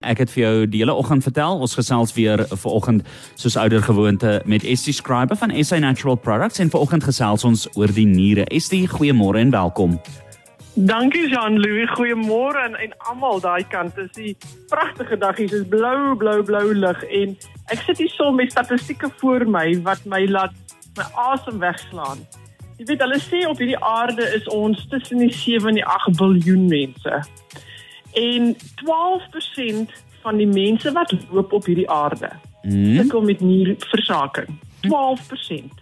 Ek het vir jou die hele oggend vertel, ons gesels weer vanoggend soos ouer gewoonte met Estie Scriber van SA Natural Products en vanoggend gesels ons oor die niere. Estie, goeiemôre en welkom. Dankie Jean-Louis, goeiemôre en, en almal daai kant. Dit is die pragtige dag hier, is blou, blou, blou lig en ek sit hier so met statistieke voor my wat my laat my asem wegslaan. Jy weet hulle sê op hierdie aarde is ons tussen die 7 en die 8 miljard mense. En 12% van die mense wat loop op hierdie aarde Hmm? sukkel met nierversaking. 12%.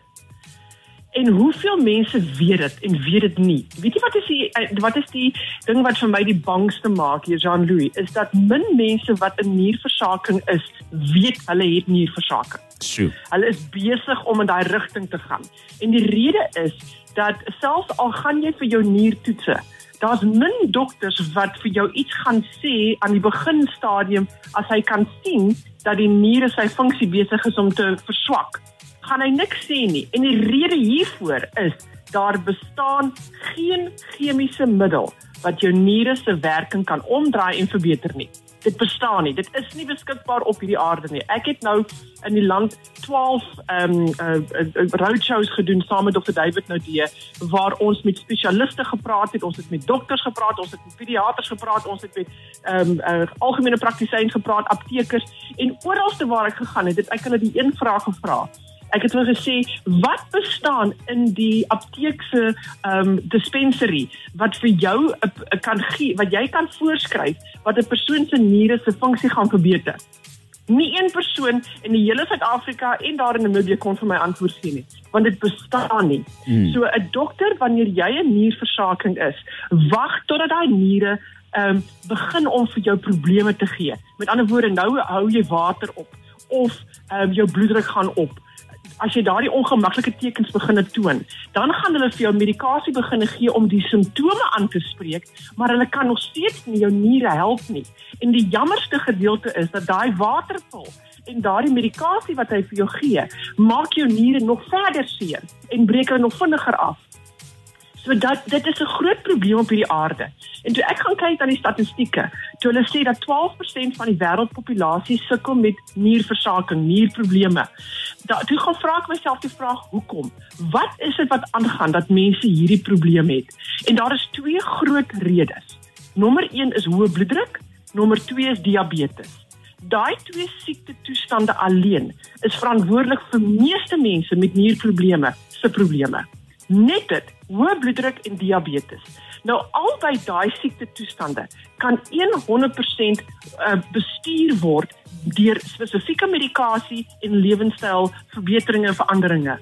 En hoeveel mense weet dit en weet dit nie? Weet jy wat is die eh, wat is die ding wat vir my die bangste maak hier Jean-Louis is dat min mense wat in nierversaking is, weet hulle het nierversaking. Sjoe. Hulle is besig om in daai rigting te gaan. En die rede is dat selfs al gaan jy vir jou niertoetse, daar's min dokters wat vir jou iets gaan sê aan die beginstadium as hy kan sien dat die niere sy funksie besig is om te verswak. Gaan hy niks sê nie. En die rede hiervoor is daar bestaan geen chemiese middel wat jou niere se werking kan omdraai en verbeter nie. Dit bestaan nie. Dit is nie beskikbaar op hierdie aarde nie. Ek het nou in die land 12 ehm um, uh, uh, roadshows gedoen saam met Dr. David Naudee waar ons met spesialiste gepraat het, ons het met dokters gepraat, ons het met pediaters gepraat, ons het met ehm um, uh, algemene praktisyns gepraat, aptekers en oralste waar ek gegaan het, het ek hulle die een vraag gevra. Ek het hulle gesê wat bestaan in die apteek se ehm um, dispensary wat vir jou uh, kan gee wat jy kan voorskryf wat 'n persoon se niere se funksie gaan verbeter. Nie een persoon in die hele Suid-Afrika en daar in Namibië kon vir my antwoord gee nie, want dit bestaan nie. Mm. So 'n dokter wanneer jy 'n nierversaking is, wag totdat daai niere ehm um, begin om vir jou probleme te gee. Met ander woorde, nou hou jy water op of ehm um, jou bloeddruk gaan op as jy daardie ongemaklike tekens begine toon, dan gaan hulle vir jou medikasie begine gee om die simptome aan te spreek, maar hulle kan nog steeds nie jou niere help nie. En die jammerste gedeelte is dat daai waterpil en daardie medikasie wat hy vir jou gee, maak jou niere nog verder seer en breek hulle nog vinniger af. So dat dit is 'n groot probleem op hierdie aarde. En toe ek gaan kyk na die statistieke, toe hulle sê dat 12% van die wêreldpopulasie sukkel met nierversaking, nierprobleme. Da toe gaan vra ek myself die vraag, hoekom? Wat is dit wat aangaan dat mense hierdie probleem het? En daar is twee groot redes. Nommer 1 is hoë bloeddruk, nommer 2 is diabetes. Daai twee siekte toestande alleen is verantwoordelik vir meeste mense met nierprobleme se probleme. Net dit, hoë bloeddruk en diabetes. Nou albei daai siekte toestande kan 100% uh, bestuur word deur spesifieke medikasie en lewenstyl verbeteringe en veranderinge.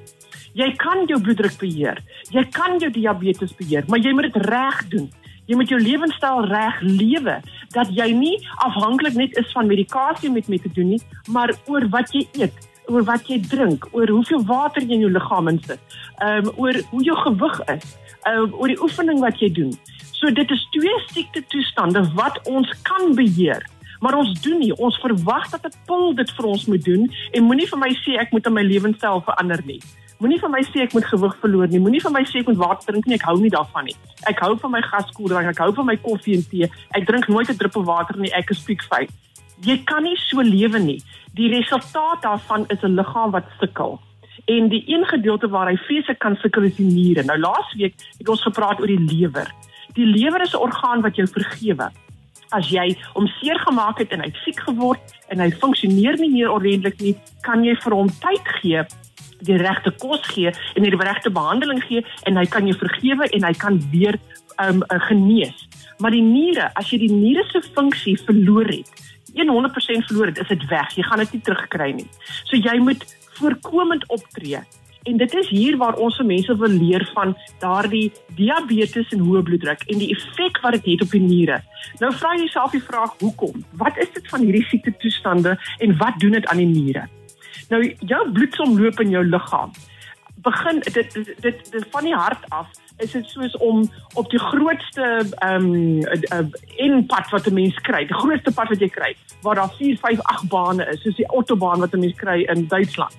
Jy kan jou bloeddruk beheer, jy kan jou diabetes beheer, maar jy moet dit reg doen. Jy moet jou lewenstyl reg lewe dat jy nie afhanklik net is van medikasie met met te doen nie, maar oor wat jy eet, oor wat jy drink, oor hoeveel water jy in jou liggaam insit, ehm um, oor hoe jou gewig is, uh, oor die oefening wat jy doen. So dit is twee siekte toestande wat ons kan beheer. Maar ons doen nie. Ons verwag dat 'n pil dit vir ons moet doen en moenie vir my sê ek moet my lewenstyl verander nie. Moenie vir my sê ek moet gewig verloor nie. Moenie vir my sê ek moet water drink nie. Ek hou nie daarvan nie. Ek hou van my gaskoeldrank, ek hou van my koffie en tee. Ek drink nooit 'n druppel water nie. Ek is piekfyn. Jy kan nie so lewe nie. Die resultaat daarvan is 'n liggaam wat sukkel. En die een gedeelte waar hy vreeslik kan sukkel is die niere. Nou laasweek het ons gepraat oor die lewer. Die lewer is 'n orgaan wat jou vergewe. As jy hom seer gemaak het en hy siek geword en hy funksioneer nie meer ordentlik nie, kan jy vir hom tyd gee die regte kos gee en die regte behandeling gee en hy kan jou vergewe en hy kan weer um uh, genees. Maar die niere, as jy die niere se funksie verloor het, 100% verloor het, is dit weg. Jy gaan dit nie terugkry nie. So jy moet voorkomend optree. En dit is hier waar ons vir mense wil leer van daardie diabetes en hoë bloeddruk en die effek wat dit het op die niere. Nou vra jy jouself die vraag, hoekom? Wat is dit van hierdie siekte toestande en wat doen dit aan die niere? Nou jou bloedsomloop in jou liggaam begin dit dit, dit dit van die hart af is dit soos om op die grootste ehm um, uh, uh, pad wat 'n mens kry, die grootste pad wat jy kry, waar daar 4, 5, 8 bane is, soos die autobaan wat 'n mens kry in Duitsland.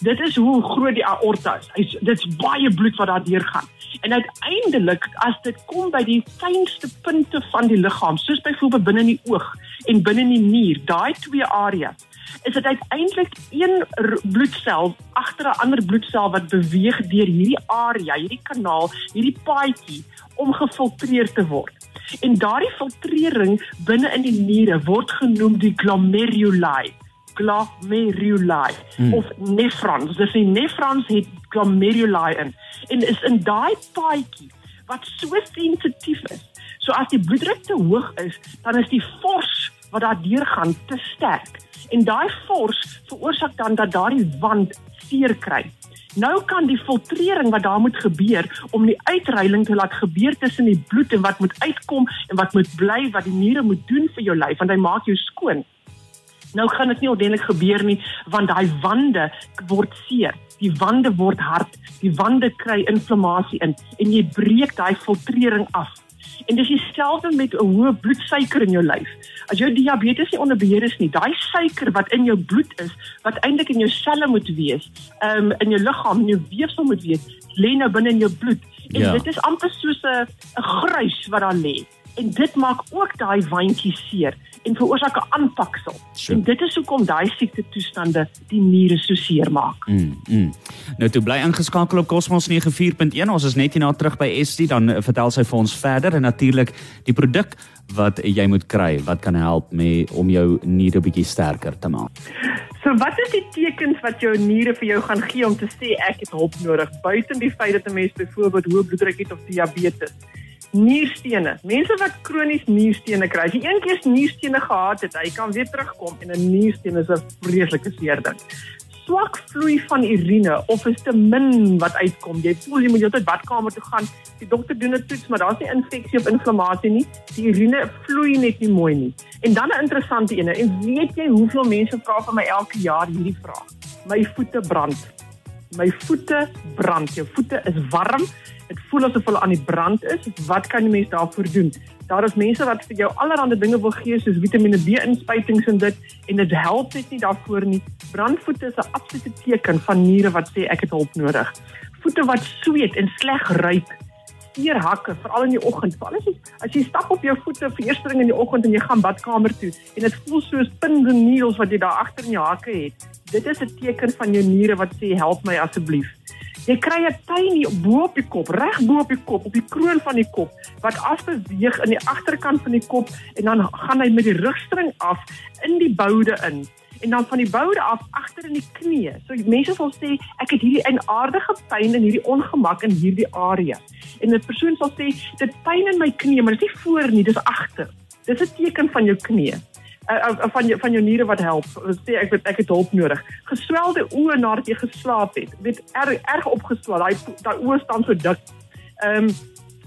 Dit is hoe groot die aorta is. Hy's dit's baie bloed wat daar deurgaan. En uiteindelik as dit kom by die fynste punte van die liggaam, soos byvoorbeeld binne in die oog, en binne in die nier, daai twee areas is dit uiteindelik een bloedsel agter 'n ander bloedsel wat beweeg deur hierdie area, hierdie kanaal, hierdie paadjie om gefiltreer te word. En daardie filtrering binne in die niere word genoem die glomeruli. Glomeruli hmm. of nephrons. Dis die nephrons het glomeruli in en is in daai paadjie wat so sensitief is. So as die bloeddruk te hoog is, dan is die fors wat daar deurgaan te sterk en daai fors veroorsaak dan dat daardie wand seer kry. Nou kan die filtrering wat daar moet gebeur om die uitreiling te laat gebeur tussen die bloed en wat moet uitkom en wat moet bly wat die niere moet doen vir jou lyf want hy maak jou skoon. Nou gaan dit nie ordentlik gebeur nie want daai wande word seer. Die wande word hard. Die wande kry inflammasie in en jy breek daai filtrering af. En dis dieselfde met 'n hoë bloedsuiker in jou lyf. As jou diabetes nie onder beheer is nie, daai suiker wat in jou bloed is, wat eintlik in jou selle moet wees, um, in jou liggaam, in jou weefsel moet wees, lê nou binne in jou bloed. En ja. dit is amper soos 'n 'n gruis wat daar lê. En dit maak ook daai wandjie seer en veroorsaak 'n aanpaksel. Sure. En dit is hoekom daai siekte toestande die niere so seer maak. Mm, mm. Nou toe bly ingeskakel op Cosmos 94.1. Ons is net hierna terug by ST dan uh, vertel sy vir ons verder en natuurlik die produk wat jy moet kry wat kan help met om jou niere bietjie sterker te maak. So wat is die tekens wat jou niere vir jou gaan gee om te sê ek het hulp nodig buite die feit dat 'n mens byvoorbeeld hoë bloeddruk het of diabetes? Nierstene. Mense wat kronies nierstene kry, as jy een keer nierstene gehad het, hy kan weer terugkom en 'n niersteen is 'n vreeslike seer ding. Swak vloei van urine of is te min wat uitkom. Jy voel jy moet altyd badkamer toe gaan. Die dokter doen 'n toets, maar daar's nie infeksie of inflammasie nie. Die urine vloei net nie mooi nie. En dan 'n interessante ene. En weet jy hoeveel mense vra van my elke jaar hierdie vraag? My voete brand. My voete brand. Jou voete is warm dit voel asof hulle aan die brand is. Wat kan die mens daarvoor doen? Daar is mense wat vir jou allerlei dinge wil gee soos Vitamiene B inspuitings en dit en dit help net nie daarvoor nie. Brandvoete is 'n absolute teken van niere wat sê ek het hulp nodig. Voete wat sweet en sleg ruik. Seer hakke veral in die oggend. Veral as jy as jy stap op jou voete vir eerste ding in die oggend en jy gaan badkamer toe en dit voel soos pins en needles wat jy daar agter in jou hakke het. Dit is 'n teken van jou niere wat sê help my asseblief. Jy kry 'n pyn hier bo op die kop, reg bo op die kop, op die kroon van die kop wat afbeweeg in die agterkant van die kop en dan gaan hy met die rugstring af in die boude in en dan van die boude af agter in die knie. So mense sal sê ek het hierdie enaardige pyn en hierdie ongemak in hierdie area. En 'n persoon sal sê dit pyn in my knie, maar dit is nie voor nie, dis agter. Dis 'n teken van jou knie uh, van jou van jou niere wat help. Sê ek weet ek het hulp nodig. Geswelde oë nadat jy geslaap het. Weet erg erg opgeswel. Daai daai oë staan so dik. Ehm um,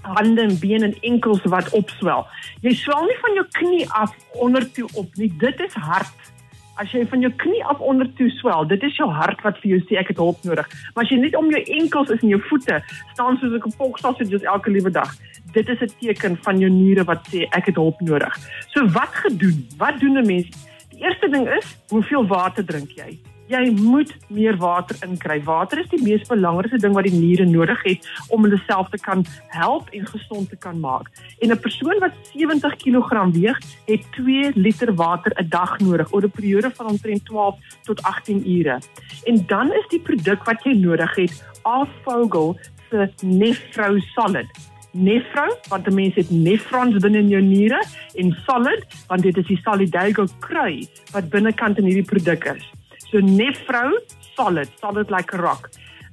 hande en bene en enkels wat opswel. Jy swel nie van jou knie af onder toe op nie. Dit is hart. As jy van jou knie af onder toe swel, dit is jou hart wat vir jou sê ek het hulp nodig. Maar as jy net om jou enkels is en jou voete staan soos 'n kapokstas soos elke liewe dag, dit is 'n teken van jou niere wat sê ek het hulp nodig. So wat gedoen? Wat doen 'n mens? Die eerste ding is, hoeveel water drink jy? Jy moet meer water inkry. Water is die mees belangrike ding wat die niere nodig het om hulle self te kan help en gesond te kan maak. En 'n persoon wat 70 kg weeg, het 2 liter water 'n dag nodig oor 'n periode van omtrent 12 tot 18 ure. En dan is die produk wat jy nodig het, Afvogel se Nefro Solid nefro want 'n mens het nefrons binne in jou niere en solid want dit is die solidago krui wat binnekant in hierdie produk is. So nefro solid, solid like a rock.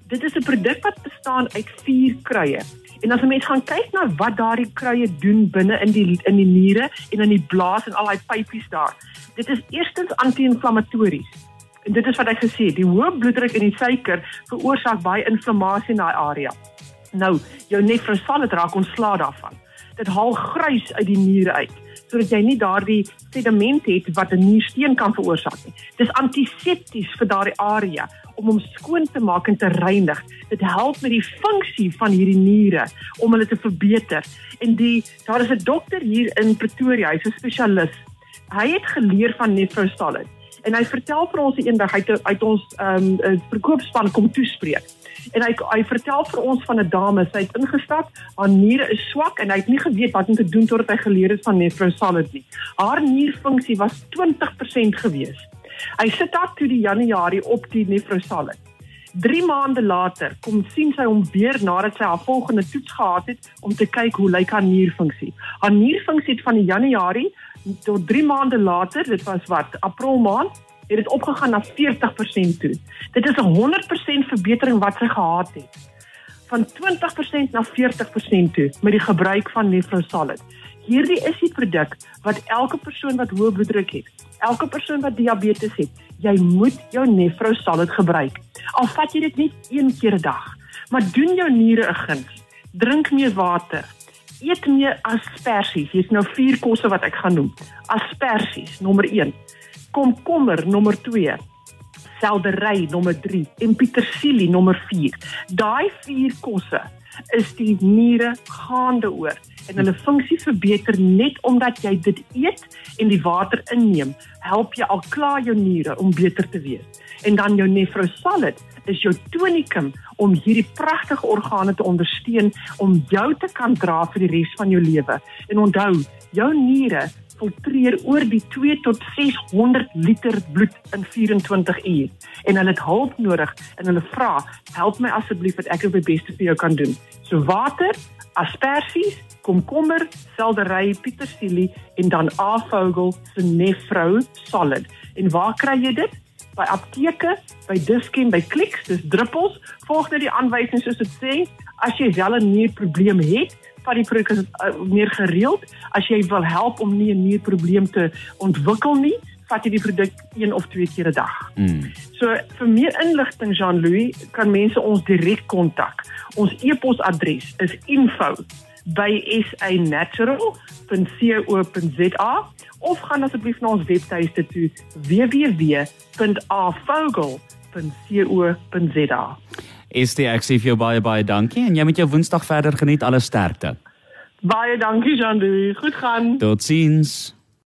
Dit is 'n produk wat bestaan uit vier kruie. En as 'n mens gaan kyk na wat daardie kruie doen binne in die in die niere en in die blaas en al daai pypies daar. Dit is eerstens anti-inflammatories. En dit is wat ek gesê het, die hoë bloeddruk en die suiker veroorsaak baie inflammasie in daai area. Nou, jou nefrosal het raak ontslaa daarvan. Dit haal gruis uit die niere uit sodat jy nie daardie sediment het wat 'n niersteen kan veroorsaak nie. Dis antisepties vir daardie area om hom skoon te maak en te reinig. Dit help met die funksie van hierdie niere om hulle te verbeter. En die daar is 'n dokter hier in Pretoria, hy's 'n spesialis. Hy het geleer van nefrosalid En hy vertel vir ons eendag hy het uit ons ehm um, verkoopspan kom toespreek. En hy hy vertel vir ons van 'n dame, sy het ingestap, haar niere is swak en hy het nie geweet wat om te doen totdat hy geleer het van nefrosalid nie. Haar nierfunksie was 20% gewees. Hy sit daar toe die Januarie op die nefrosalid. 3 maande later kom sien sy hom weer nadat sy haar volgende toets gehad het om te kyk hoe lyk haar nierfunksie. Haar nierfunksie het van die Januarie tot 3 maande later, dit was wat, April maand, het dit opgegaan na 40% toe. Dit is 'n 100% verbetering wat sy gehad het. Van 20% na 40% toe met die gebruik van Nefrosalid. Hierdie is die produk wat elke persoon wat hoë bloeddruk het, elke persoon wat diabetes het, jy moet jou Nefrosalid gebruik. Al vat jy dit net een keer 'n dag, maar doen jou niere 'n guns. Drink meer water. Eet meer asperges. Hier's nou vier kosse wat ek gaan noem. Asperges nommer 1 komkommer nommer 2 seldery nommer 3 en petersilie nommer 4 daai vier kosse is die niere gaande oor. En hulle funksie verbeter net omdat jy dit eet en die water inneem help jy al klaar jou niere om beter te wees. En dan jou nefrosalid is jou tonikum om hierdie pragtige organe te ondersteun om jou te kan dra vir die res van jou lewe. En onthou jou niere filtreer oor die 2 tot 600 liter bloed in 24 uur. En hulle het hulp nodig en hulle vra help my asseblief wat ek op die beste vir jou kan doen. So water asperges komkommer seldery petersilie en dan avogel se nefrou solid. En waar kry jy dit by apteke by Dischem by Clicks dis druppels volg net die aanwysings soos dit sê as jy wel 'n nierprobleem het van die produk uh, meer gereeld. As jy wil help om nie 'n nierprobleem te ontwikkel nie, vat jy die produk een of twee keer 'n dag. Mm. So vir meer inligting Jean-Louis, kan mense ons direk kontak. Ons e-posadres is info@sanatural.co.za of gaan asseblief na ons webtuiste toe www.avogel.co.za. Is dit ek sê vir jou baie baie dankie en jy met jou Woensdag verder geniet alle sterkte. Baie dankie Jean-Louis. Goed gaan. Totsiens.